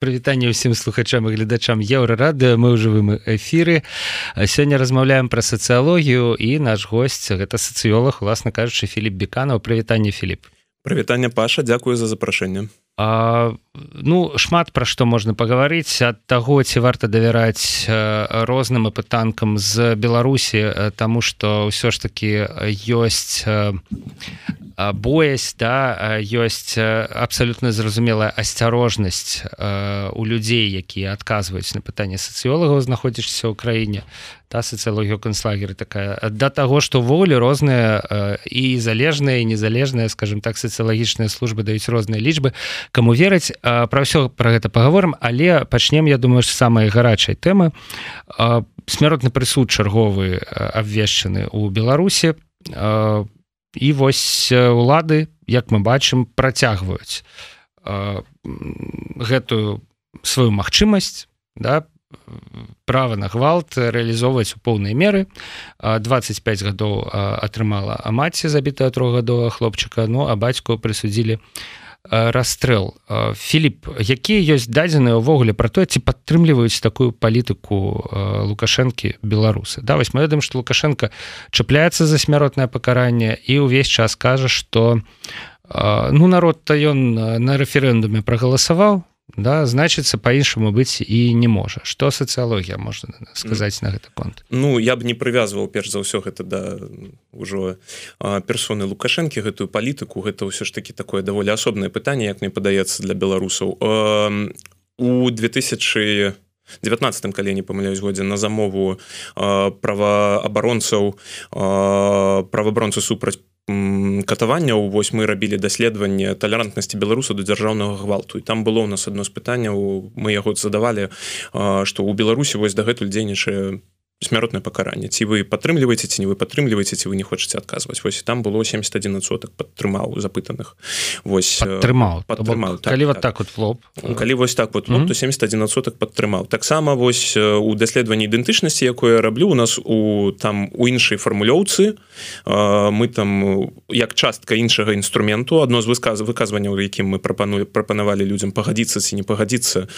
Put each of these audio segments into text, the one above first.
прывітанне ўсім слухачам і гледачам еўрарады мы ў жывым эфіры. Сёння размаўляем пра сацыялогію і наш госць гэта сацыёлог уласна кажучы Філіп беканаў. Прывітанне Філіп. Прывітанне Паша Дякую за запрашэнне А, ну шмат пра што можна пагаварыць. Ад таго ці варта давяраць розным апытанкам з беларусі таму што ўсё ж такі ёсць боязь да ёсць абсалютна зразумелая асцярожнасць у людзей якія адказваюць на пытанне сацыолагаў знаходзішся ў краіне. та сацыялогія канцлагеры такая. Да таго што волі розныя і залежныя і незалежныя скажем так сацыялагічныя службы даюць розныя лічбы каму верыць пра ўсё пра гэта паговорым але пачнем я думаю самай гарачай тэмы. Смяротны прысуд чарговы абвешчаны у беларусі. По і вось улады як мы бачым працягваюць э, гэтую сваю магчымасць да права на гвалт реалізоўваць у поўнай меры. 25 гадоў атрымала а маці забітая трохгадовая хлопчыка ну а бацьку прысудзілі расстрэл. Філіп якія ёсць дадзеныя ўвогуле про тое ці падтрымліваюць такую палітыку лукашэнкі беларусы? Да вось мы ведаем что лукашенко чапляецца за смяротнае пакаранне і ўвесь час кажа что ну народ то ён на рэферэндуме прагаласаваў да значыцца по-іншаму быць і не можа что сацыялогія можна сказаць на гэты конт Ну я б не прывязваў перш за ўсё гэта да ўжо персоны лукашэнкі гэтую палітыку гэта ўсё ж таки такое даволі асобнае пытанне як мне падаецца для беларусаў у 2000 19 калі не памыляюсь годзе на замову праваабаронцаў праваабаронцы супраць катаванняў вось мы рабілі даследаванне талерантнасці беларуса до дзяржаўнага гвалту. І там было у нас адно з пытанняў мы яго задавалі што ў беларусі вось дагэтуль дзейнічае смяротнае пакаранне. Ці вы падтрымліваеце ці не вы падтрымліваеце ці вы не хочаце адказваць. Вось там было 71 соток падтрымаў запытаных. Вось падтрымаў. Падтрымаў так, калі так, вот так вот флоп калі вось так вот mm -hmm. то 71 соток падтрымаў. Таксама вось у даследаванні ідэнтычнасці якое раблю у нас у там у іншай фармулёўцы мы там як частка іншага інструменту адно з выказ выказванняў якім мы прапанули прапанавалі людзям пагадзіцца ці не пагадзіцца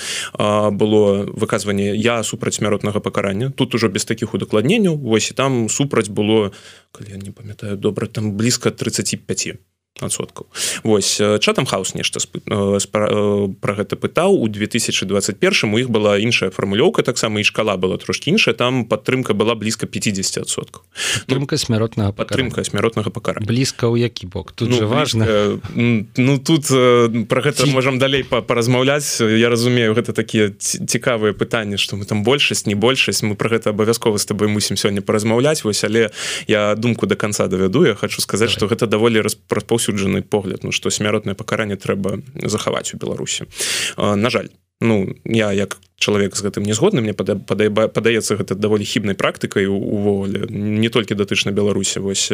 было выказванне я супраць смяротнага пакарання тут ужо без таких удакладненняў. Вось і там супраць было калі я не памятаю добра там блізка 35 адсоткаў. Вось чатам хаус нешта пра гэта пытаў. У 2021 у іх была іншая фармулёўка таксама і шкала была трошки іншая. Там падтрымка была блізка 50 адсоткаў. Трымка смяротнага падтрымка смяротнага пакара блізка ў які бок? Тут ну, же важно Ну тут про гэта можам далей паразмаўляць. Я разумею гэта такія цікавыя пытанні што мы там большасць не большасць. Мы про гэта абавязкова з тобой мусім сёння паразмаўляць. Вось але я думку до конца давяду. Я хочу сказаць что гэта даволі распаўсюд распаўсюджаны погляд ну што смяротнае пакаранне трэба захаваць у беларусі. На жаль ну я як чалавек з гэтым не згодны мне падаецца гэта даволі хібнай практыкай увогуле не толькі датычна беларусі вось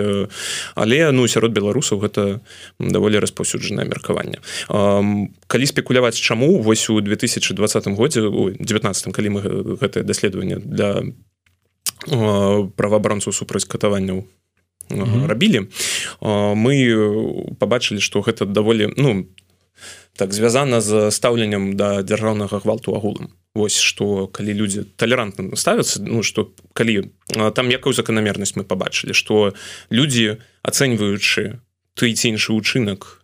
але ну сярод беларусаў гэта даволі распаўсюджанае меркаванне. Калі спекуляваць чаму вось у 2020 годзе у 19 калі мы гэтае даследаванне для праваабаронцаў супраць катаванняў mm -hmm. рабілі мы побачылі что гэта даволі ну так звязана з стаўленнем да дзяржаўнага гвалту агулам Вось что калі людзі талерантна ставяцца ну что калі там якую заканамернасць мы побачылі что людзі ацэньваючы ты ці іншы учынак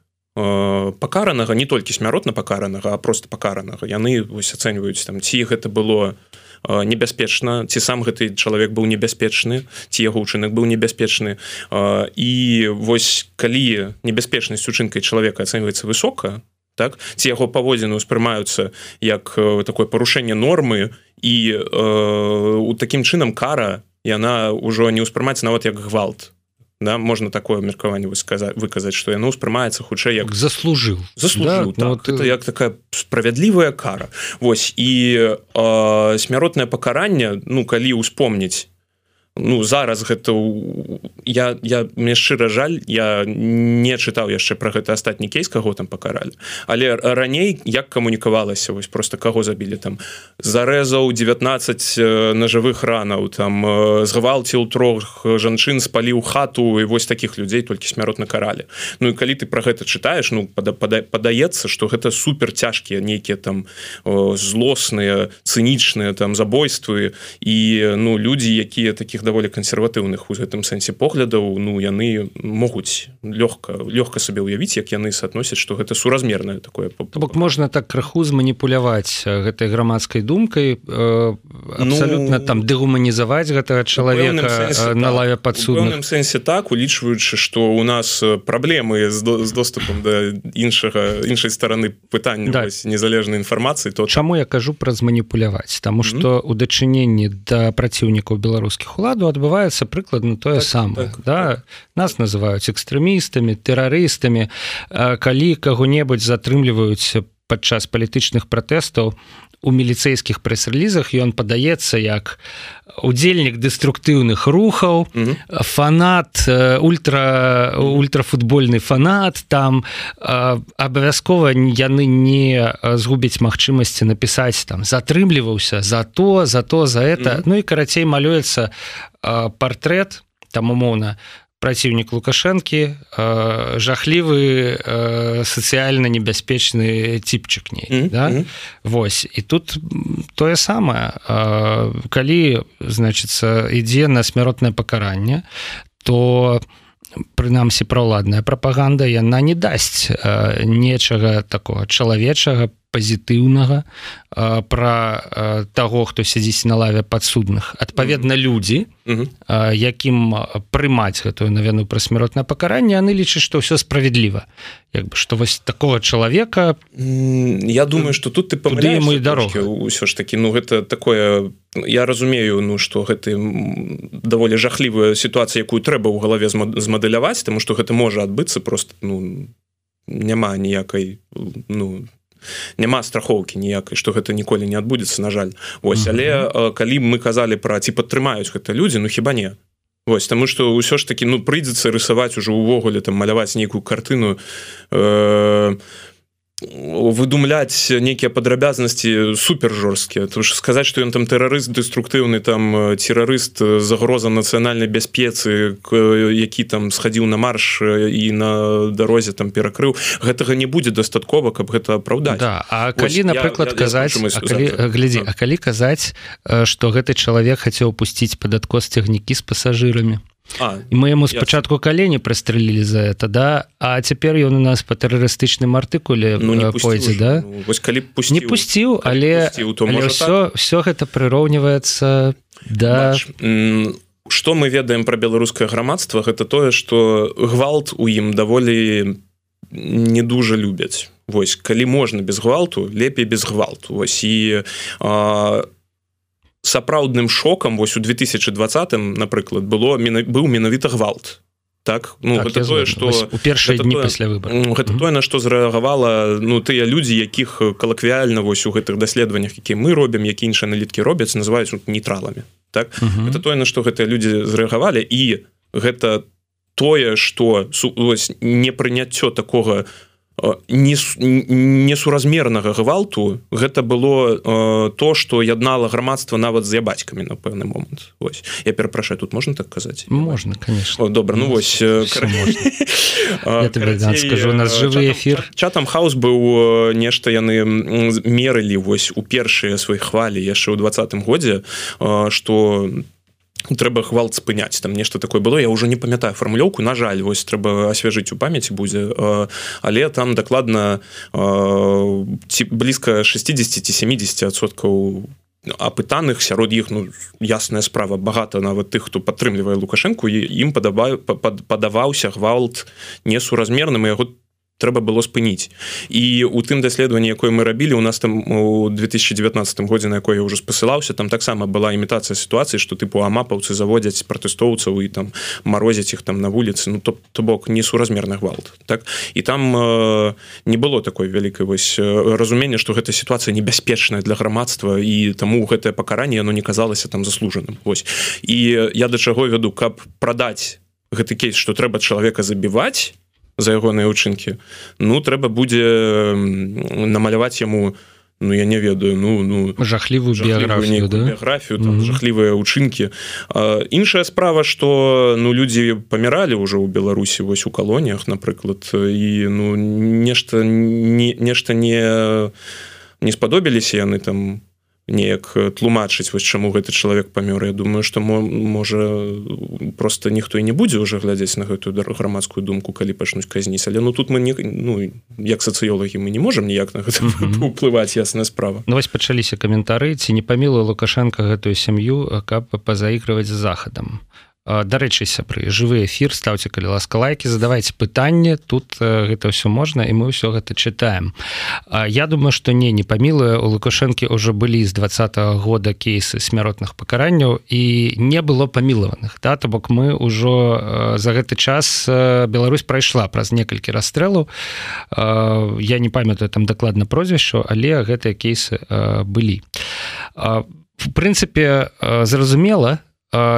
пакаранага не толькі смяротна пакаранага а просто пакаранага яны вось ацэньваюць там ці гэта было у небяспечна. Ці сам гэты чалавек быў небяспечны ці яго учынак быў небяспечны. І вось калі небяспечнасць учынкай чалавека ацэньваецца высока так ці яго паводзіны ўспрымаюцца як такое парушэнне нормы і у такім чынам кара яна ўжо не ўспрымаецца нават як гвалт да можна такое меркаванне высказаць выказаць что яно ўспрымаецца хутчэй як заслужыў заслужыў да, так. ну, это як такая справядлівая кара Вось і э, смяротнае пакаранне ну калі успомніць ну зараз гэта я я мне шчыра жаль я не чытаў яшчэ про гэта астатні кейс каго там пакаралі. Але раней як камунікавалася вось просто каго забілі там? Зарэзаў 19 нажавых ранаў там згвалціў трох жанчын спаліў хату і вось таких людзей толькі смяротна каралі. Ну і калі ты про гэта чытаеш ну пада, пада, падаецца что гэта супер цяжкія нейкія там злосныя цынічныя там забойствы і ну людзі якія таких даволі кансерватыўных у гэтым сэнсе поглядаў ну яны могуць лёгка лёгка сабе ўявіць як яны соотносяць что гэта суразмерное такое бок можна так крыху зманіпуляваць гэтай грамадскай думкай э, абсолютно ну, там дэгуманізаваць гэтага чалавека сэнсе, на так. лаве падсудным сэнсе так улічваючы что у нас праблемы з, з доступам до іншага іншай стороны пытання да. незалежнай інфармацыі то чаму я кажу пра зманіпуляваць тому что у дачыненні да праціўнікаў беларускіх улад ладу адбываецца прыкладна тое так, самае так, да так. нас называюць экстрэмістамі тэрарыстамі калі каго-небудзь затрымліваюць падчас палітычных пратэстаў у міліцэйскіх прэс-релізах ён падаецца як удзельнік дэструктыўных рухаў mm -hmm. фанат ультра ультрафутбольны фанат там абавязкова яны не згубяць магчымасці напісаць там затрымліваўся за то за то за это mm -hmm. ну і карацей малюецца партрэт там умоўна праціўнік лукашэнкі э, жахлівы э, сацыяльна небяспечны ціпчык не mm -hmm. да? Вось і тут тое самае э, калі значится ідзе на смяротнае пакаранне то прынамсі праўладная прапаганда яна не дасць э, нечага такого чалавечага пазітыўнага про таго хто сядзіць на лаве падсудных. Адпаведна людзі якім прымаць гэтую навіну пра смяротнае пакаранне яны лічаць што ўсё справядліва. Як бы што вось такого чалавека Я думаю что тут ты памылі мой дарог ўсё ж таки ну гэта такое я разумею ну что гэты даволі жахлівая сітуацыя якую трэба ў галаве змадэляваць тому что гэта можа адбыцца просто ну няма ніякай ну няма страхоўкі ніякай что гэта ніколі не адбудзецца на жаль. Ось але калі мы казалі про ці падтрымаюць гэта людзі ну хіба не? Вось таму што ўсё ж такі ну прыйдзецца рысаваць ужо ўвогуле там маляваць нейкую картыну э, выдумляць нейкія падрабязнасці супер жорсткія то сказаць что ён там тэрарыст дэструктыўны там тэрарыст загроза нацыянальнай бяспецы які там схадзіў на марш і на дарозе там перакрыў гэтага не будзе дастаткова каб гэта апраўдаць. Да, А калі напрыклад казаць глядзі А калі казаць что гэты чалавек хацеў пусціць пад адкос цягнікі з пасажырамі А, і мы яму спачатку калені прастрэлілі за это да? А цяпер ён у нас па тэрарыстычным артыкуле ну, э, пойдзе да? Ну, вось калі пусціў, не пусціў але, пусціў, але все так? все гэта прыроўніваецца да. Что мы ведаем про беларускае грамадства? Гэта тое что гвалт у ім даволі не дужа любяць. Вось калі можна без гвалту лепей без гвалту. Вось і а, сапраўдным шокам вось у 2020 напрыклад было быў менавіта гвалт. Так? Ну так, гэта тое что у першыя дні пасля выбор гэта mm -hmm. тое на што зрэагавала ну тыя людзі якіх калаквіяльна вось у гэтых даследаваннях які мы робім які іншыя аналіткі робяць называюць ну, нейтралами так? Mm -hmm. это тое на што гэтыя людзі зрэагавалі і гэта тое что непрыняццё такого у несуразмернага гвалту. Гэта было э, то что яднала грамадства нават з я бацькамі на пэўны момант. Ось я перапрашаю тут можна так казаць? Можна конечно. О, добра ну вось скажу нас жывы эфир. чатам хаус быў нешта яны мерылі вось у першыя свае хвалі яшчэ ў двадцатым годзе что там трэба гвалт спыняць там нешта такое было. Я уже не памятаю фармулёўку на жаль вось трэба асвяжыць у памяці будзе. Але там дакладна ці блізка 60 70соткаў апытаных сярод іх ну ясная справа багата нават тых хто падтрымлівае лукашэнку. І ім падабаю падаваўся гвалт несуразмерным яго трэба было спыніць і у тым даследаванні якое мы рабілі у нас там у 2019 годзе на якое уже спасылаўся там таксама была імітацыя сітуацыі что тыпу амапаўцы заводзяць пратэстоўцаў і там марозяць их там на вуліцы. Ну то то бок несуразмерных гвалт так? І там э, не было такой вялікай вось разумення что гэта сітуацыя небяспечная для грамадства і таму гэтае пакаранне оно не казалася там заслужаным. Вось. І я да чаго вяду каб прадаць гэты кейс что трэба чалавека забіваць за ягоныя ўчынкі ну трэба будзе намаляваць яму ну я не ведаю ну ну жахлівую біяграфію да? біяграфію mm -hmm. жахлівыя ўчынкі іншая справа что ну людзі паміралі ўжо ў беларусі вось у калоніях напрыклад і ну нешта не нешта не не спадобіліся яны там неяк тлумачыць вось чаму гэты чалавек памёр. Я думаю что можа просто ніхто і не будзе уже глядзець на гэтую грамадскую думку калі пачнуць казніць. Але ну тут мы не ну як сацыёлагі мы не можемм ніяк на гэта уплываць ясная справа. Ну вось пачаліся каментары ці не памілую лукашенко гэтую сям'ю каб пазаігрываць з захадам дарэчы сябры жывы эфир ставце калі ласка лайки задавайте пытанне. Тут гэта все можна і мы ўсё гэта читаем Я думаю что не не памілуе у лукашэнкі уже былі з двадцатого года кейсы смяротных пакаранняў і не было памілаваных да? То бок мы ўжо за гэты час Беларусь прайшла праз некалькі расстрэлаў. Я не памятаю там дакладна прозвішчу але гэтыя кейсы былі. В прынцыпе зразумела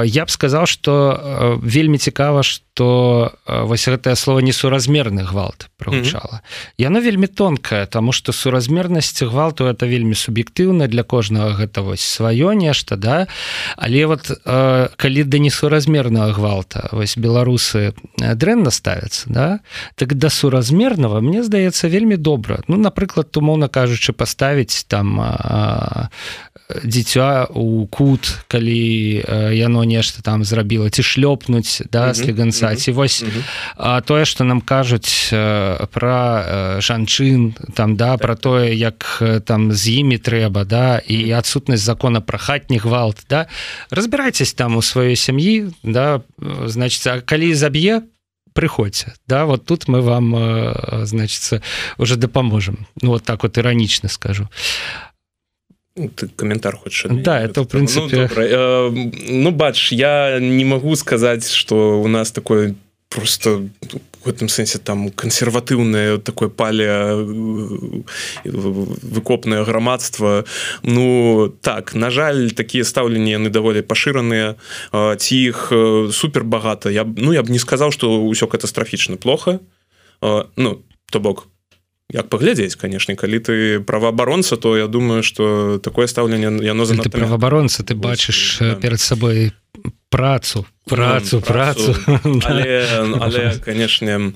я б сказал что вельмі цікава что вось гэтае слово несуразмерны гвалт прогучала mm -hmm. яно вельмі тонкае тому что суразмернасць гвалту это вельмі суб'ектыўна для кожнага гэта вось сваё нешта да. Але вот калі да несуразмерного гвалта вось беларусы дрэнна ставятся да так да суразмерного мне здаецца вельмі добра ну напрыклад умоўно кажучы поставить там дзіця у кут калі яно нешта там зрабіла ці шлёпнуць да слеганца ці вось тое что нам кажуць про жанчын там да про тое як там з імі трэба да і адсутнасць закона про хатні гвалт да. Разбирайтесь там у сваёй сям'і да значится калі заб'е приходзьце да вот тут мы вам значится уже дапаможам ну вот так вот иронічна скажу. а ты комментар хочешь да это в принципе ну, э, ну бач я не могу сказать что у нас такое просто в этом сэнсе там консерватыўное такое пале э, выкопное грамадство ну так на жаль такие стаўленні яны даволі пашыраныя ці іх э, супер багата я ну я б не сказал что ўсё катастрафічна плохо. Ну то бок як паглядзець канешне калі ты праваабаронца то я думаю что такое стаўленне яно за праваабаронца ты бачыш перад сабой працу працу працу. але, але канешне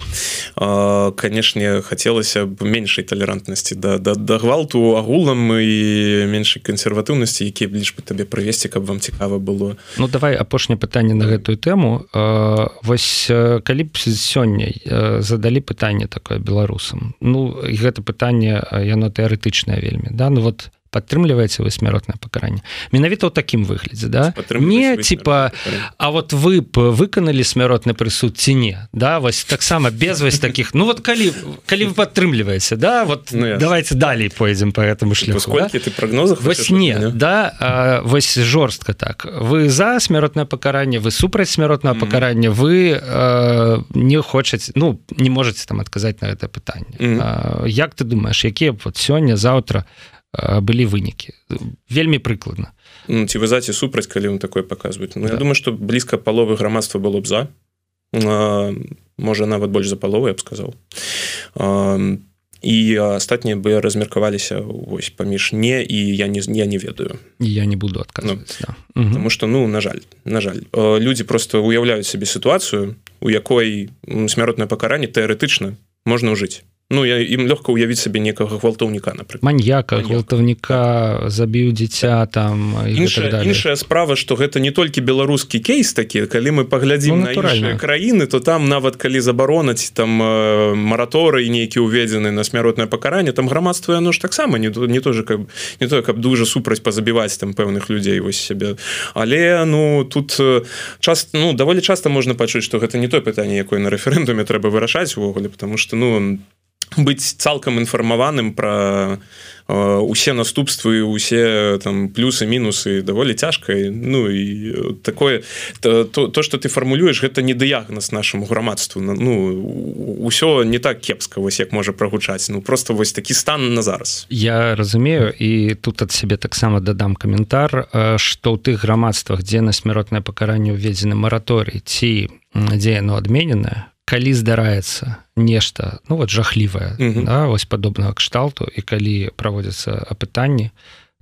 канешне хацелася б меншай талерантнасці да, да, да гвалту агулам і меншай кансерватыўнасці які лишь бы табе прывесці каб вам цікава было Ну давай апошняе пытанне на гэтую тэму вось калі б сёння задалі пытанне такое беларусам. Ну гэта пытанне яно тэарэтычнае вельмі да? Ну вот падтрымліваеце вы смяротнае пакаранне менавіта ў такім выглядзе да? Не типа А вот вы б выканалі смяротны прысуд ці не да вось таксама без вось таких. Ну вот калі калі вы падтрымліваеце да? Вот ну, давайте далей пойдзем по этому шляху да? ты прогнозах вось не не да? А, вось жорстка так. Вы за смяротнае пакаранне вы супраць смяротнага mm -hmm. пакарання вы а, не хочаце ну не можете там адказаць на гэта пытанне mm -hmm. а, як ты думаешь якія вот сёння заўтра у былі вынікі вельмі прыкладна ну, ці вызаце супраць калі он такое показваюць Ну да. я думаю что блізка паловы грамадства было б за а, можа нават больш за палову я б сказал. А, і астатнія бы размеркаваліся вось паміж не і я не я не ведаю я не буду адказваць ну, да. потому что ну на жаль на жаль. Люди просто уяўляюць сабе сітуацыю у якой смяротнае пакаранне тэарэтычна можна ўжыць Ну я ім лёгка ўявіць сабе некага гвалтаўніка напрыклад маньяка гвалтаўніка забіў дзіця там іншая, іншая справа что гэта не толькі беларускі кейс такі калі мы паглядзім ну, на краіны то там нават калі забаронаць там э, мараторы нейкі уведзены на смяротнае пакаранне там грамадства яно ж таксама не не тоже каб не то каб дужа супраць пазабіваць там пэўных людзей вось сябе. Але ну тут э, час ну даволі часто можна пачуць что гэта не то пытанне якое на рэферэндуме трэба вырашаць увогуле потому что ну быць цалкам інфармаваным про усе наступствы усе там плюсы мінусы даволі цяжкай Ну і такое то то что ты фармулюеш гэта не дыягназ нашаму грамадству. Ну ўсё не так кепска вось як можа прагучаць. Ну просто вось такі стан на зараз. Я разумею і тут ад сябе таксама дадам каментар что ў тых грамадствах дзе на смяротнае пакаранне ўведзены мараторый ці дзе яно адмененае калі здараецца нешта ну вот жахлівае да, вось падобнага кшталту і калі праводзяцца апытанні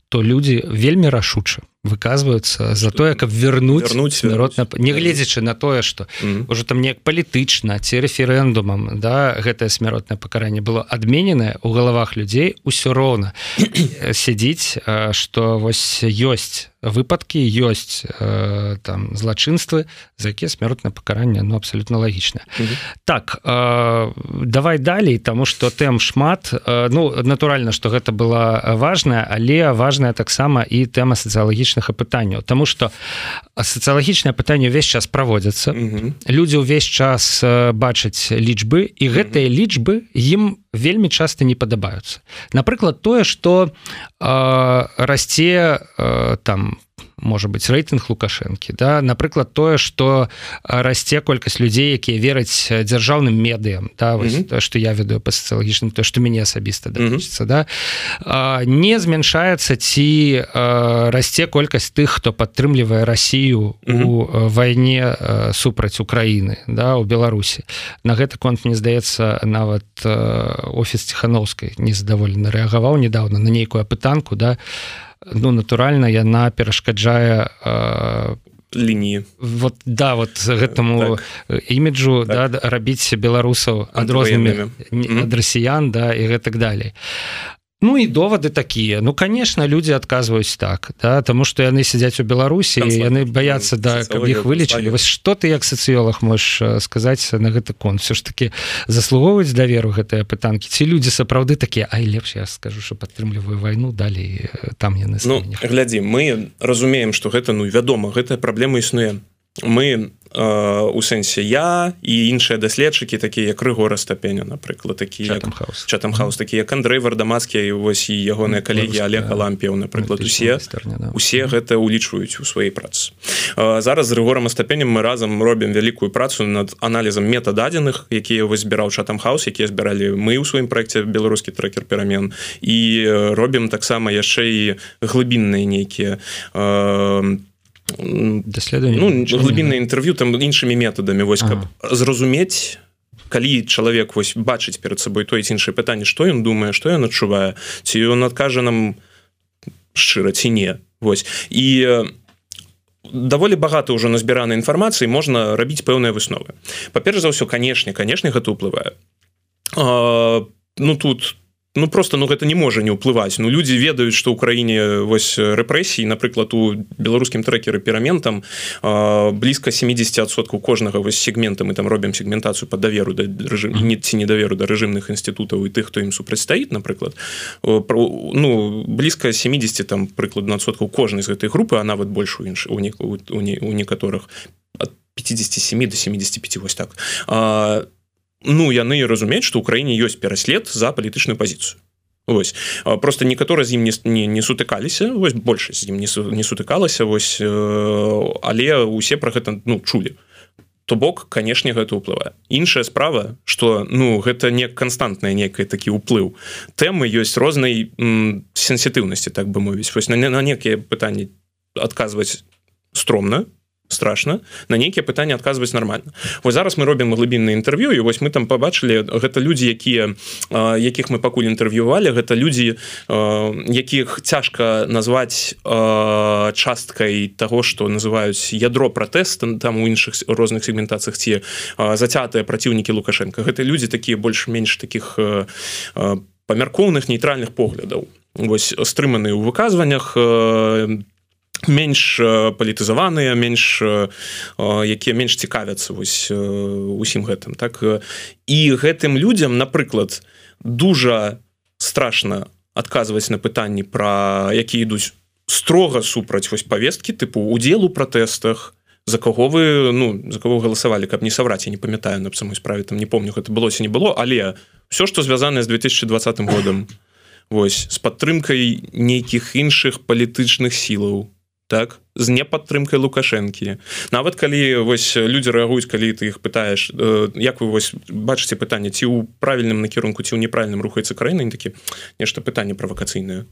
то людзі вельмі рашуча выказваюцца за тое каб вернуть вернуть смяротна негледзячы на тое что уже там неяк палітычна ці рэферэндумам да гэтае смяротнае пакаранне было адмененае у галавах людзей усё роўна сядзіць что вось ёсць выпадкі ёсць э, там злачынствы за якія смяротнае пакаранне ну абсолютно лагічна mm -hmm. так э, давай далей тому что тэм шмат. Э, ну натуральна что гэта была важная але важная таксама і тэма сацыялагічных апытанняў. Таму что сацыялагічнае пытанне ўвесь час праводзяцца. Mm -hmm. людзі ўвесь час бачаць лічбы і гэтыя лічбы ім вельмі часто не падабаюцца. Напрыклад тое что э, расце э, там по можа быть рэйтынг лукашэнкі да напрыклад тое что расце колькасць людзей якія вераць дзяржаўным медыям да вось, mm -hmm. то что я ведаю па сацыялагічным то что мяне асабіста дачыцца mm -hmm. да не змяншаецца ці расце колькасць тых хто падтрымлівае Росію mm -hmm. у вайне супраць Украіны да у Беларусі на гэты конт мне здаецца нават офіс ціхановскай незадаволены рэагаваў недавно на нейкую апытанку да а ну натуральна яна перашкаджае э, лініі вот да вот гэтаму так. іміджу так. да рабіць беларусаў адрознымі ад расіян да і гэтак далей Ну і довады такія ну конечно люди адказваюць так да тому что яны сядзяць у беларусі яны боятся да каб іх вылечылі вось что ты як сацыолог можешь сказаць на гэты кон все ж таки заслугоўваюць даверу гэтыя пытанкі ці люди сапраўды такія ай лепш я скажу что падтрымліваю вайну далей там яны ну, глядзі мы разумеем что гэта ну вядома гэтая праблема існуе мы э, у сэнсе я і іншыя даследчыкі такія як рыгора стапеня напрыклад такі чатам хаус такі як Андрей вардамацкі вось і ягоныя калегі Олега лампіяў напрыклад усе усе гэта улічваюць у сваёй працы. Э, зараз з рыгорам астапенем мы разам робім вялікую працу над аналізам метададзеных якія вось збіраў чатам хаус якія збіралі мы ў сваім праекце беларускі трекер перамен і робім таксама яшчэ і глыбінныя нейкія там э, даследаванне ну, глыбінна інтэрв'ю там іншымі метадамі вось каб зразумець калі чалавек вось бачыць перад сабой той ці іншае пытанне што ён думае што ён адчувае ці ён адкажа нам шчыра ці не вось. І даволі багата ўжо назбірана інфармацыі можна рабіць пэўныя высновы. Па-перш за ўсё канешне канешне гэта ўплывае. Ну тут тут ну просто ну гэта не можа не ўплываць ну людзі ведаюць что украіне вось рэпрэсій напрыклад у беларускім трекеры перамен там блізка 70соткаў кожнага вось сегмента. Мы там робім сегментацыю по даверу да рэжым не ці недаверу да рэжымных інстытутаў і тых хто ім супрацьстаіць напрыклад ну блізка 70 там прыклад надсоткаў кожнай з гэтай групы а нават больш у інш у у некаторых от 57 до 75 вось так. А ну яны разумеюць что украіне ёсць пераслед за палітычную пазіцыю. Вось. Просто некаторы з ім не, не, не сутыкаліся вось большасць з ім не, не сутыкалася вось э, але усе про гэта ну чулі. То бок канешне гэта ўплывае. Іншая справа что ну гэта не канстантная некая такі ўплыў. Тэмы ёсць рознай сенсітыўнасці так бы мовіць. Вось на, на некія пытанні адказваць стромна страшно на нейкія пытанні адказваць нормально вось зараз мы робім глыбінны інтэрв'ю і вось мы там побачылі гэта людзі якія якіх мы пакуль інтэрв'ювалі гэта людзі якіх цяжка назваць часткай того что называюць ядро пратэста там у іншых розных сегментацыях ці зацятыя праціўнікі лукашенко гэта людзі такія больш-менш таких памяркоўных нейтральных поглядаў. Вось стрыманы ў выказваннях там менш палітызаваныя менш якія менш цікавяцца вось усім гэтым так? І гэтым людзям напрыклад дужа страшна адказваць на пытанні пра які ідуць строга супраць вось павесткі тыпу удзел у пратэстах за кого вы ну за кого галасавалі каб не сабраць я не памятаю на самой справе там не помню гэта былося не было але все что звязанае з 2020 годам Вось з падтрымкай нейкіх іншых палітычных сілаў так з непадтрымкай лукашэнкі. Нават калі вось людзі рэагуюць калі ты іх пытаеш э, як вы вось бачыце пытанне ці ў правільным накірунку ці ў неправільным рухаецца краіна такі нешта пытанне правакацыйнае.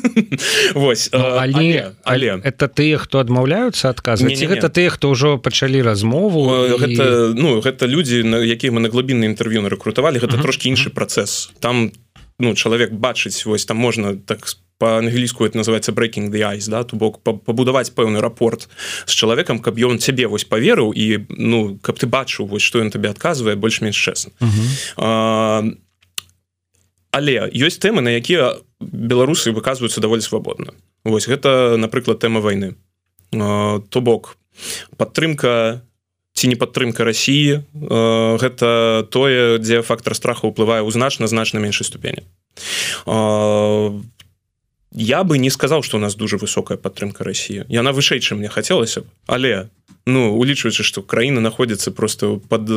Вось ну, але, але это тыя хто адмаўляюцца адказваць гэта тыя хто ўжо пачалі размову гэта ну гэта людзі на якія мы на глыбінны інтэрв'ю нарекрутавалі гэта трошки іншы працэс. Там ну чалавек бачыць вось там можна так спа по-англійску это называется breaking the ice да то бок пабудаваць пэўны рапорт з чалавекам каб ён цябе вось поверыў і ну каб ты бачыў вось что ён табе адказвае больш-менш чесна uh -huh. але ёсць тэмы на якія беларусы выказваюцца даволі свабодна. Вось гэта напрыклад тэма войны то бок падтрымка ці не падтрымка Росіі гэта тое дзе фактор страха ўплывае ў значна значна меншай ступені я бы не сказал что у нас дуже высокая падтрымка России. Яна вышэй чым мне хотелось але ну улічваючы что краіна находится просто под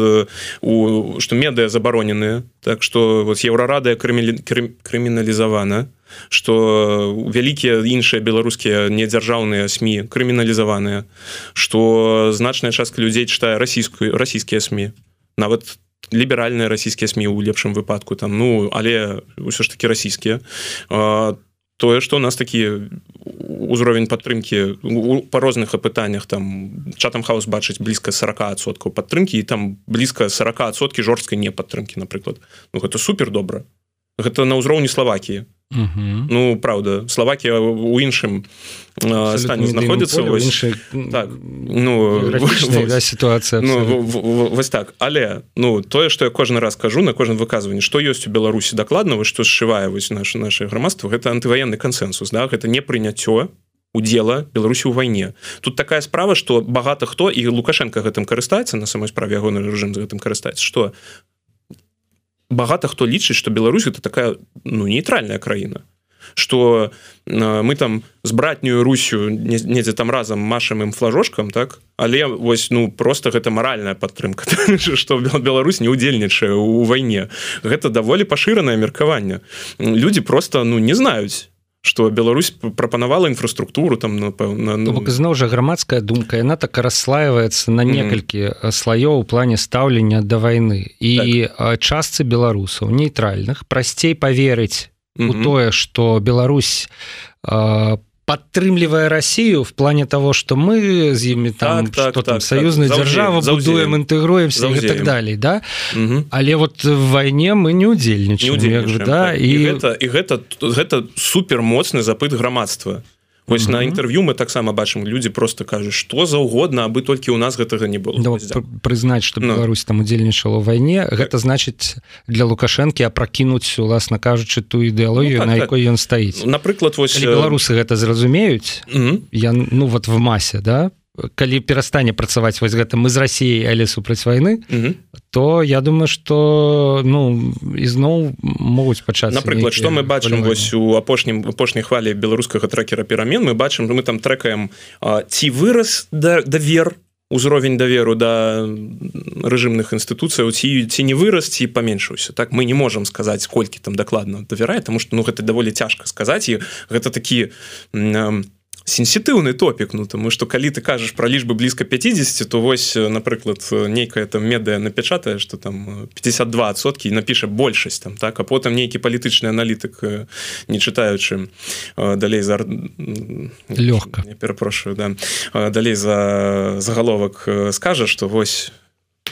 у что медыа забароненыя так что вот еўрарадая крыміналізавана что вялікія іншыя беларускія недзяржаўныя сМ крыміналізаваныя что значная частка людзей читае расійскую расійскія сМ нават ліберальныя расійскія сМ у лепшым выпадку там. Ну але ўсё ж таки расійскія тое что у нас такі узровень падтрымки по розных апытаннях там чатам хаус бачыць блізка 40соткаў падтрымки і там блізка 40сотки жорсткай не падтрымки напрыклад. Ну гэта супер добра. Гэта на ўзроўні словакіі Угу. Ну правда Словакія у іншым стане знаходзіцца так, ну, сітуацыя ну, вось так. Але ну тое што я кожны раз кажу на кожным выказванні што ёсць у Беларусі дакладна вы што сшывае вось наше наше грамадства гэта антываенны кансенсус да гэта не прыняццё удзела Беларусі ў вайне тут такая справа што багата хто і лукашенко гэтым карыстаецца на самой справе ягоны рэжым з гэтым карыстаецца што багата хто лічыць что Беларусь это такая ну нейтральная краіна что мы там з братнюю Русю недзе там разам машам ім флажошкам так? Але вось ну просто гэта маральная падтрымка что Беларусь не удзельнічае у вайне. Гэта даволі пашыранае меркаванне. Люди просто ну не знаюць что Беларусь прапанавала інфраструктуру там напэўна ну... зноў жа грамадская думка яна так расслаивается на некалькі mm -hmm. слоёў у плане стаўлення да войны і так. частцы беларусаў нейтральных прасцей поверыць mm -hmm. у тое что Беларусь по падтрымлівае Россию в плане того что мы з імі там так, так, там так, союзную так. державу будуем інтэгруемся и так далее да угу. але вот в войне мы не удзельнічаем да так. і... і гэта і гэта гэта супер моцны запыт грамадства Вось mm -hmm. на інтэрв'ю мы таксама бачым людзі просто кажуць што заўгодна абы толькі ў нас гэтага не было да, прызнаць што ну. Беларусь там удзельнічала ў вайне так. гэта значыць для лукашэнкі апракінуць уласна кажучы ту ідэалогію ну, так, на якой ён стаіць напрыклад вось беларусы гэта зразумеюць mm -hmm. я ну вот в масе да калі перастане працаваць вось гэта мы з рассіяй але супраць mm -hmm. То я думаю что ну ізноў могуць пачаць напрыклад что мы бачым вось у апошнім апошняй хвалі беларускага трекера перамен мы бачым мы там трекаем ці вырас да давер узровень даверу да рэжымных інстытуцыяў ці ці не вырас ці паменшыўся. Так мы не можемм сказаць колькі там дакладна давярае тому что ну гэта даволі цяжка сказаць і гэта такі не сенсітыўны топік ну тому что калі ты кажаш про лічбы блізка 50 то вось напрыклад нейкая там медыа напечатае что там 52сотки напіша большасць там так а потым нейкі палітычны аналітык не чытаючы далей за лёгка перапрошую да далей за загаловак скажа что вось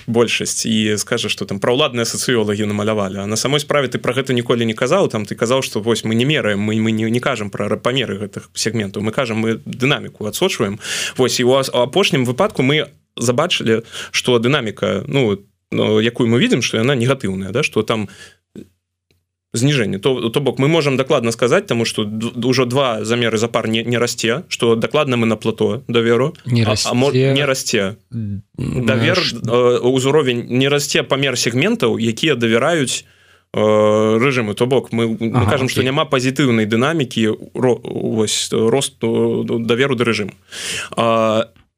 большасць і скажа что там пра ўладныя сацыёлагі намалявалі а на самой справе ты про гэта ніколі не казаў там ты казаў что вось мы не мераем мы мы не, не кажам про памеры гэтых сегментаў мы кажам мы дынаміку адсочваем. Восьось і у вас у апошнім выпадку мы забачылі что дынаміка ну, ну якую мы видим что яна негатыўная да что там зніжэнне то то бок мы можем дакладна сказаць тому что ўжо два замеры за пар не, не расце что дакладна мы на плато даверу не расце, а, а не расце давер узровень не расце памер сегментаў якія давяраюць рэжымы то бок мы, ага, мы кажам что няма пазітыўнай дынамікі ро, вось росту даверу да рэжым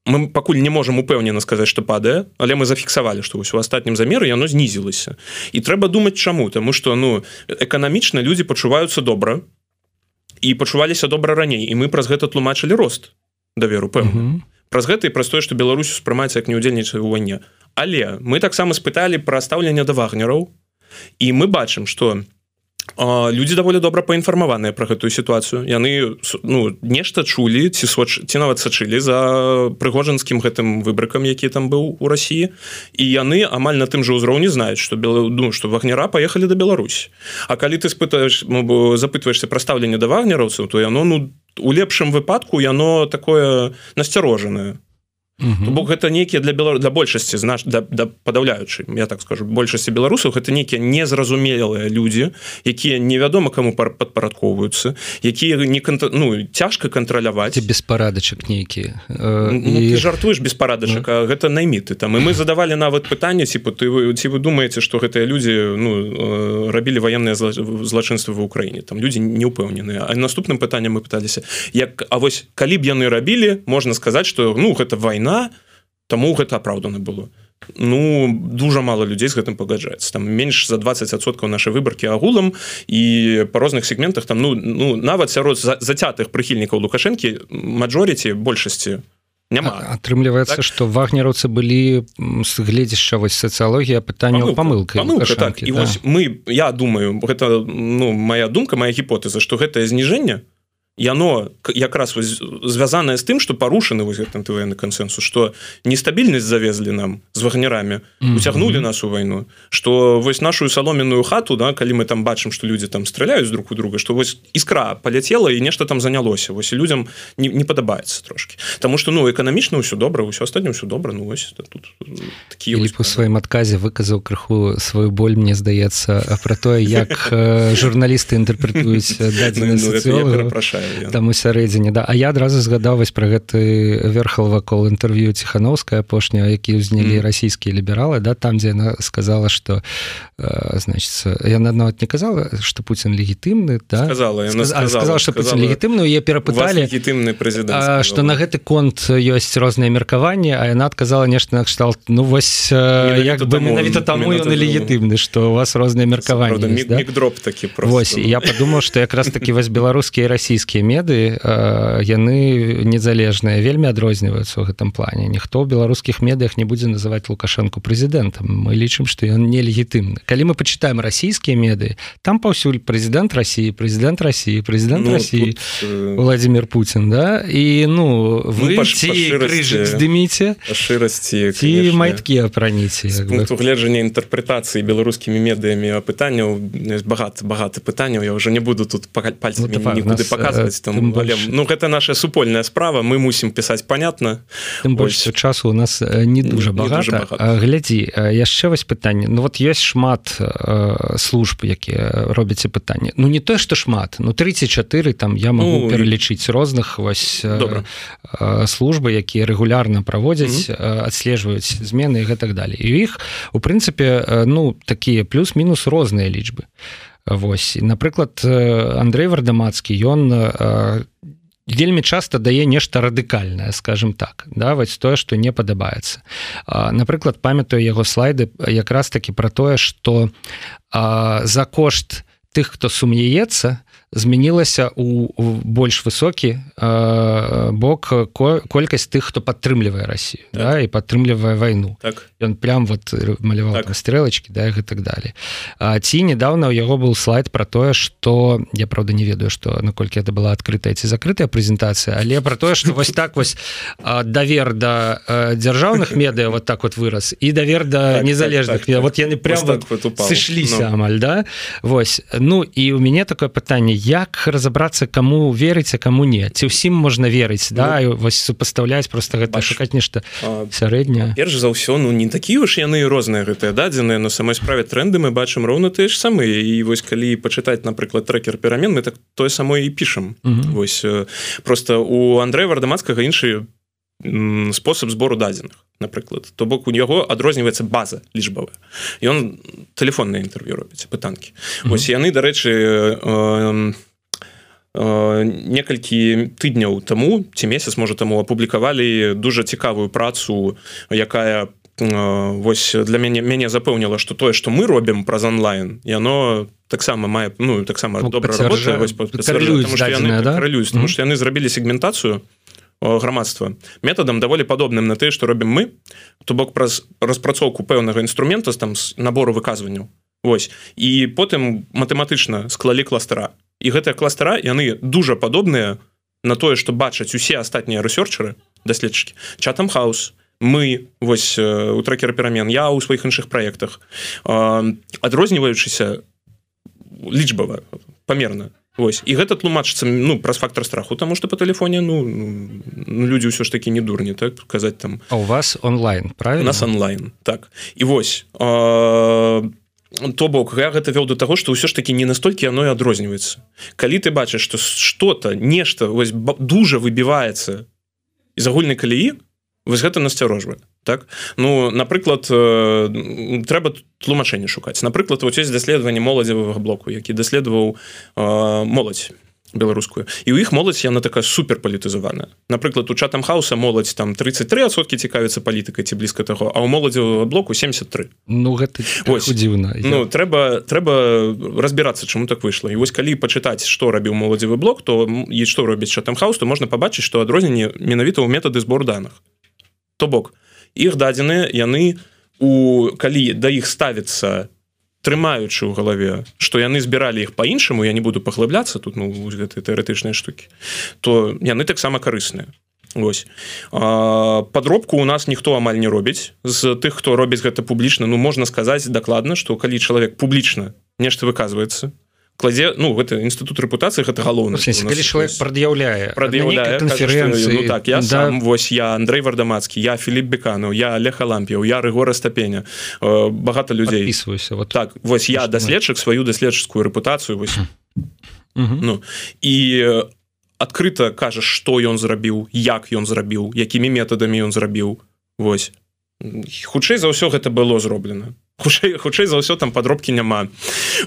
мы пакуль не можем упэўнена сказаць что падае але мы зафіксавалі что вось у астатнім замеры яно знізілася. І трэба думаць чаму. Тому что ну эканамічна люди пачуваюцца добра і пачуваліся добра раней. І мы праз гэта тлумачылі рост даверу пэўна. Mm -hmm. праз гэта і праз тое что Беларусь успрымаецца як не удзельнічае у вайне. Але мы таксама спыталі пра стаўленне да вагнераў. І мы бачым что у люди даволі добра паінфармаваныя про гэтую сітуацыю. Яны ну нешта чулі ці соч ці нават сачылі за прыгожанскім гэтым выбрыкам які там быў у Росіі. І яны амаль на тым же ўзроўні знаюць что бел ну что вагнера поехали да Беларусь. А калі ты спытаешь запытваешься пра стаўленне да вагнераўцаў то яно ну у лепшым выпадку яно такое насцярожанае бок гэта нейкія для бела для большасці знаш да, да падаўляючы я так скажу большасці беларусаў гэта нейкія незразумелыя людзі якія невядома кому падпарадковваюцца якія не канта... ну цяжка кантраляваць беспарадачак нейкі э, ну, і... жартуеш беспарадачак ну. гэта найміты там. І мы задавалі нават пытанне ці ты вы ці вы думаеце что гэтыя людзі ну э, рабілі военныя злачынства в Украіне там людзі не ўпэўненыя а наступным пытанням мы пыталіся як А вось калі б яны рабілі можна сказаць что ну гэта вайна вайна тому гэта апраўдана было ну дужа мало людзей з гэтым пагаджаецца там менш за 20соткаў нашай выбаркі агулам і па розных сегментах там ну ну нават сярод зацятых прыхільнікаў лукашэнкі мажорыці большасці атрымліваецца так? что вагнераўцы былі гледзяшча вось сацыялогія пытання памылка так. да. мы я думаю гэта ну моя думка моя гіпотэза что гэтае зніжэнне яно якраз звязанае з тым что парушаны вось гэтым твоенны кансенсус что нестабільнасць завезлі нам з вагнерамі уцягнули нас у вайну что вось нашу саломенную хату да калі мы там бачым что люди там стреляюць друг у друга что вось іскра полетела і нешта там занялося вось і людям не, не падабаецца трошки тому что ну эканамічна ўсё добра ўсё астатнім все добра ну вось тут такие по сваім адказе выказаў крыху сваю боль мне здаецца про тое як журналісты інтэрпрэтуюць прашаю там у сярэдзіне да А я адразу згадаваць пра гэты верхал вакол інтэрв'ю ціхановская апошняя які ўзнялі mm. расійскія лібералы да там дзе яна сказала что э, значит яна нават не казала что Путін легітымны да? сказала, сказала, сказала, сказала что Путін легітымны я перапыталі легітымны прэзідэнт что на гэты конт ёсць розныя меркаванні А яна адказала нешта накшталт Ну вось як бы менавіта таму ён легітымны что у вас розныя меркаванні да? дроп такі Вось я подумал что якраз таки вось беларускія расійскія беларускія меды яны незалежныя вельмі адрозніваюцца ў гэтым плане. Ніхто ў беларускіх медыях не будзе называть лукашэнку прэзідэнтам. Мы лічым што ён нелегітымны. Калі мы пачытаем расійскія меды там паўсюль прэзідэнт Росіі прэзідэнт Росіі прэзідэнт ну, Росіі тут... Владимир Путин да? І ну вы здыміце шырасці ці майткі апраніце гледжання інтэрпрэтацыі беларускімі медыямі пытанняў багат багаты пытанняў я уже не буду тут пальцамі ну, нікуды показывать пісаць там больш... ну гэта наша супольная справа мы мусім пісаць понятно? Тым больш часу у нас не дуже багато. глядзі яшчэ вось пытанне Ну вот есть шмат э, служб якія робяце пытанне Ну не то что шмат ну 34 там я могу ну, пералічыць розных вось э, службы якія регулярно праводзяць mm -hmm. адслежваюць змены і гэтак далее і іх у прынцыпе ну такія плюс-мінус розныя лічбы а Вось. Напрыклад Андрей вардамацкі ён вельмі часто дае нешта радыкальнае скажем так даваць тое что не падабаецца. Напрыклад памятаю яго слайды якраз таки про тое что за кошт тых хто сумнеецца то змянілася у больш высокі э, бок колькасць тых хто падтрымлівае Росію так. да, і падтрымлівае вайну так. ён прям вот маляваў так. стрэлачки да і так далее а, ці недавно у яго был слайд про тое что я правда не ведаю что наколькі это была открытая ці закрытая прэзентацыя але про тое что вось так вось давер да дзяржаўных медыа вот так вот вырос і давер да так, незалежных так, так, вот яны прям вот вот сышліся ну. амаль да Вось ну і у мяне такое пытанне як разобрацца кому верыць кому не. Ці ўсім можна верыць да? Ну, вось супаставляць просто гэта шукаць нешта сярэдня перш за ўсё ну не такія уж яны розныя гэтыя дадзеныя на самой справе тренды мы бачым роўна тыя ж самыя. І вось калі пачытаць напрыклад трекер перамен мы так тое самое і пішам. Вось просто у Андрэя вардамацкага іншыя спосаб збору дадзеных напрыклад то бок у яго адрозніваецца база лічбавая ён телефонное інтэрв'ю робіць пытанкі mm -hmm. ось яны дарэчы э, некалькі тыдняў таму ці месяц можа таму апублікавалі дуже цікавую працу якая вось для мяне мяне запэўніла что тое что мы робім праз онлайн яно таксама мае ну таксама ну, добра каралююць потому что яны зрабілі сегментацыю грамадства метадам даволі падобным на тое что робім мы то бок праз распрацоўку пэўнага інструмента там з набору выказванняў. Вось. І потым матэматычна склалі кластера і гэтыя кластера яны дуже падобныя на тое что бачаць усе астатнія рэсёрчеры даследчыкі. Чатам хаус мы вось у трекера перамен я ў сваіх іншых праектах. Адрозніваючыся лічбава памерна Вось. І гэта тлумачыцца ну праз фактор страху тому что по телефоне ну, ну люди ўсё ж таки не дурні так? Казаць там а у вас онлайн правильно нас онлайн так. І вось а, то бок я гэта вёў до того что ўсё ж таки не настолькі оно і адрозніваецца. Калі ты бачыш что что-то нешта вось дужа выбіваецца из агульнай калеі вось гэта насцярожвае так? Ну напрыклад э, трэба тлумачэнне шукаць напрыклад вот есть даследаванне моладзевага блоку які даследаваў э, моладзь беларускую і у іх моладзь яна такая супер палітызаваная напрыклад у чатам хауса моладзь там 33сотки цікавіцца палітыкай ці блізка таго а у моладзевага блоку 73 ну гэта дзіўна ну трэба трэба разбірацца чаму так выйшла і вось калі пачытаць што рабіў моладзевы блок то і што робіць чатам хаус то можна пабачыць што адрозненне менавіта ў метады збор данных то бок іх дадзеныя яны у калі да іх ставіцца трымаючы ў галаве што яны збіралі іх по-іншаму я не буду паглыбляцца тут ну гэтай тэарэтычныя штукі то яны таксама карысныя. Вось. Подробку у нас ніхто амаль не робіць. З тых хто робіць гэта публічна ну можна сказаць дакладна што калі чалавек публічна нешта выказваецца кладзе ну гэта інстытут рэпутацыі гэта галоўна чалавек прад'яўляе конференцыі ну, так я да. сам вось я Андрей вардамацкі я Філіп бекану я леха лампіяў я рыгора стапеня э, багата людзей вот. Так вось я даследчык сваю даследчыцкую рэпутацыю вось. Ну і адкрыта кажаш што ён зрабіў як ён зрабіў якімі метадамі ён зрабіў вось. Хутчэй за ўсё гэта было зроблена хутчэй хутчэй за ўсё там подробкі няма.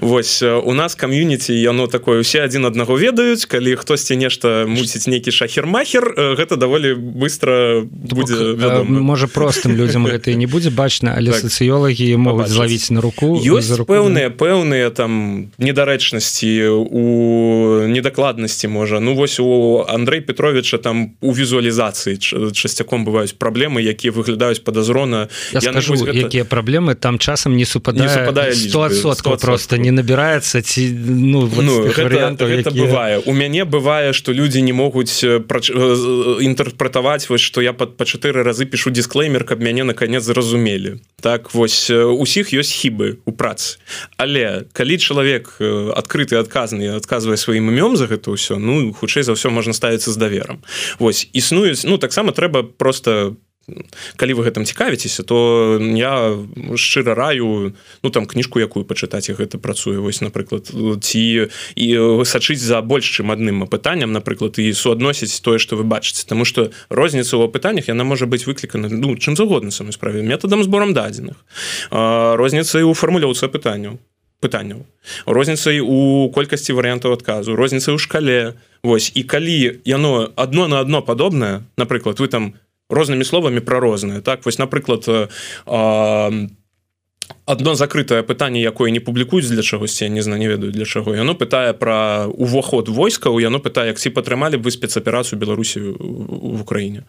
Вось у нас кам'юніці яно такое усе адзін аднаго ведаюць. Калі хтосьці нешта мусіць нейкі шахермахер гэта даволі быстро будзе можа простым людям гэта не будзе бачна але так, сацыёлагі могуць злавіць на руку ёсць пэўныя пэўныя там недарэчнасці у недакладнасці можа. Ну вось у Андрей Петровича там у візуалізацыі часцяком бываюць праблемы якія выглядаюць падазрона. Я скажу якія праблемы там часам часам не супадае сто просто не набіраецца ці ну, ну гэта, гэта які... бывае у мяне бывае что люди не могуць інтэрпрэтаваць вось что я под па чатыры разы пишу дисклеймер каб мяне наконец зразумелі так вось усіх ёсць хібы у працы але калі чалавек адкрыты адказны адказвае сваім імём за гэта ўсё ну хутчэй за ўсё можна ставіцца з даверам Вось існуюць ну таксама трэба просто калі вы гэтым цікавіцеся то я шчыра раю ну там кніжку якую пачытаць гэта працуе. Вось напрыклад ці і сачыць за больш чым адным пытанням напрыклад і суадносіць тое што вы бачыце. Таму што розніца ў пытаннях яна можа быць выклікана ну чым загодна самой справе метадам зборам дадзеных. Розніца і у фармулёўца пытанняў. Пытанняў розніцай у колькасці варыянтаў адказу розніцай у шкале. Вось і калі яно одно на одно падобнае напрыклад вы там не рознымі словамі пра розныя так вось напрыклад э, одно закрытае пытанне якое не публікуюць для чагосьці не зна не ведаю для чаго яно пытае пра уваход войскаў яно пытае як ці падтрымалі бы спецаперацыю беларусі в украіне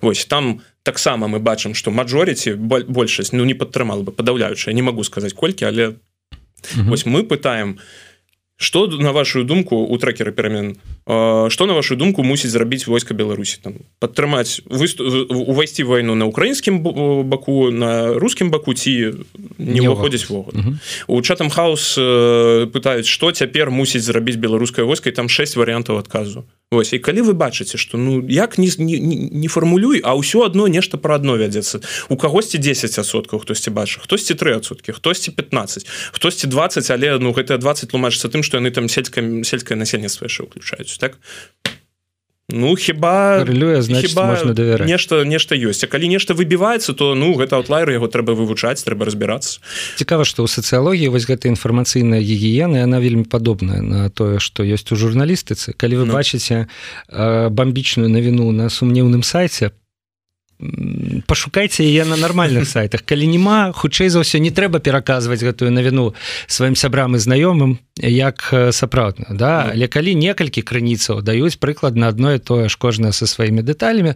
Вось там таксама мы бачым что мажорыці большасць ну не падтрымала бы падаўляючая не могу сказаць колькі але вось мы пытаем что на вашу думку у трекера перамен что на вашу думку мусіць зрабіць войска беларусі там падтрымаць увайсці войну на украінскім баку на рускім баку ці не ўваходзіць вогу у чатам хаос пытаюць что цяпер мусіць зрабіць беларускай войскай там 6 варыянтаў адказу Вось, і калі вы бачыце что ну як не, не, не фармулюй а ўсё одно нешта про адно вядзецца у кагосьці 10соткаў хтосьці бачы хтосьці 3сотки хтосьці 15 хтосьці 20 але ну гэта 20 тлумачыцца тым что яны там сельская сельскае насельніцтва яшчэ ўключаюць так Ну хіба Рылюе, значит, хіба можна давяраць. нешта нешта ёсць А калі нешта выбіваецца то ну гэта аутлайер яго трэба вывучаць трэба разбірацца цікава што ў сацыялогіі вось гэта інфармацыйная гігіена яна вельмі падобная на тое што ёсць у журналістыцы калі вы Ну. бачыце э, бамбічную навіну на сумнеўным сайце м, пашукайце яе на нармальных сайтах калі няма хутчэй за ўсё не трэба пераказваць гэтую навіну сваім сябрам і знаёмым як э, сапраўдна да Ну. але калі некалькі крыніцаў даюць прыкладна адно і тое ж кожнае са сваімі дэталямі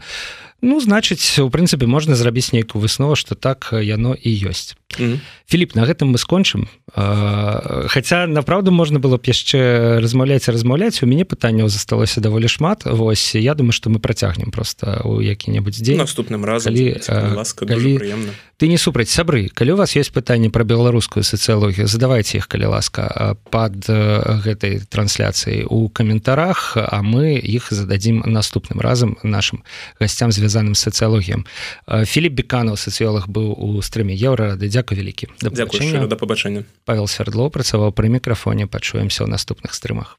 ну значыць у прынцыпе можна зрабіць нейкую выснову што так яно і ёсць. Мгм. Філіп на гэтым мы скончым. Хаця направду можна было б яшчэ размаўляць размаўляць. У мяне пытанняў засталося даволі шмат. Вось я думаю што мы працягнем просто у які-небудзь дзень. Наступным разам Калі, ласка калі- ты не супраць сябры калі у вас есть пытанне пра беларускую сацыялогію задавайте іх калі ласка э, гэтай трансляцыяй у каментарах а мы іх зададзім наступным разам нашим гасцям звязаным з сацыялогіям Філіп беканаў сацыёлог быў у стрыме еўрарады дзякуй вялікі Да Дзякую пабачэння. шчыра, да пабачэння Павел сярдло працаваў пры мікрафоне пачуемся ў наступных стрымах